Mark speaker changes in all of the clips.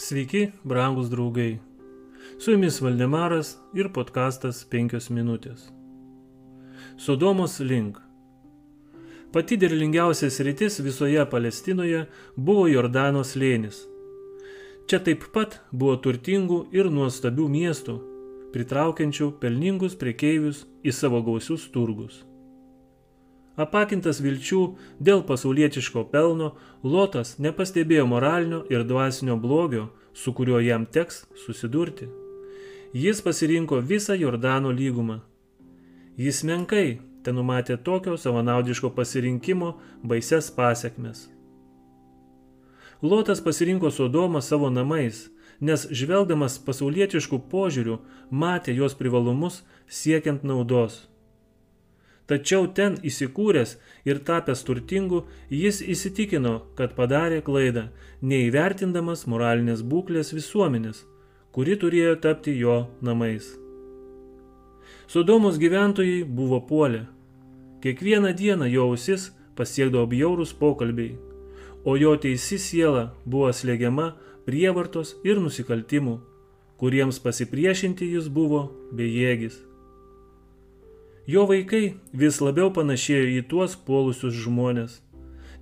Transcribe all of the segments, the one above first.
Speaker 1: Sveiki, brangus draugai. Su jumis Valdemaras ir podkastas 5 minutės. Sodomos link. Pati derlingiausias rytis visoje Palestinoje buvo Jordano slėnis. Čia taip pat buvo turtingų ir nuostabių miestų, pritraukiančių pelningus prekeivius į savo gausius turgus. Apakintas vilčių dėl pasaulietiško pelno, Lotas nepastebėjo moralinio ir dvasinio blogio, su kuriuo jam teks susidurti. Jis pasirinko visą Jordano lygumą. Jis menkai ten numatė tokio savanaudiško pasirinkimo baises pasiekmes. Lotas pasirinko Sodomą savo namais, nes žvelgdamas pasaulietiškų požiūrių matė jos privalumus siekiant naudos. Tačiau ten įsikūręs ir tapęs turtingu, jis įsitikino, kad padarė klaidą, neįvertindamas moralinės būklės visuomenės, kuri turėjo tapti jo namais. Sodomos gyventojai buvo puolę. Kiekvieną dieną jo ausis pasiekdavo bjaurūs pokalbiai, o jo teisi siela buvo slėgiama prievartos ir nusikaltimų, kuriems pasipriešinti jis buvo bejėgis. Jo vaikai vis labiau panašėjo į tuos puolusius žmonės,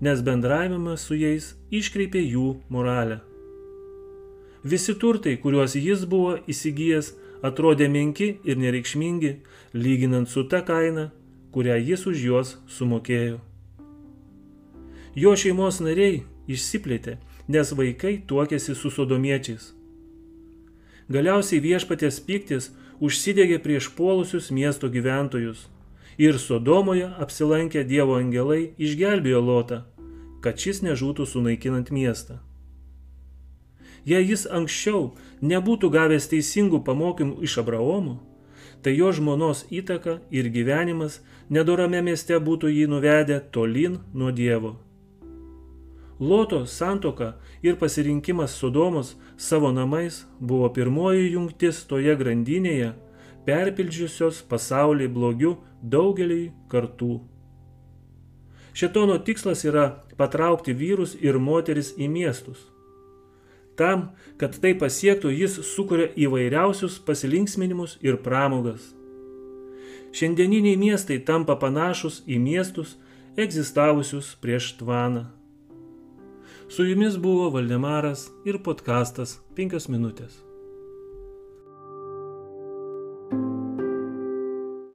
Speaker 1: nes bendravimas su jais iškreipė jų moralę. Visi turtai, kuriuos jis buvo įsigijęs, atrodė menki ir nereikšmingi, lyginant su ta kaina, kurią jis už juos sumokėjo. Jo šeimos nariai išsiplėtė, nes vaikai tuokėsi su sodomiečiais. Galiausiai viešpatės piktis užsidegė prieš puolusius miesto gyventojus. Ir Sodomoje apsilankę Dievo angelai išgelbėjo Lotą, kad šis nežūtų sunaikinant miestą. Jei jis anksčiau nebūtų gavęs teisingų pamokymų iš Abraomo, tai jo žmonos įtaka ir gyvenimas nedorame mieste būtų jį nuvedę tolin nuo Dievo. Loto santoka ir pasirinkimas Sodomos savo namais buvo pirmoji jungtis toje grandinėje, perpildžiusios pasaulį blogiu daugeliai kartų. Šetono tikslas yra patraukti vyrus ir moteris į miestus. Tam, kad tai pasiektų, jis sukuria įvairiausius pasilinksminimus ir pramogas. Šiandieniniai miestai tampa panašus į miestus egzistavusius prieš tvaną. Su jumis buvo Valdemaras ir podkastas 5 minutės.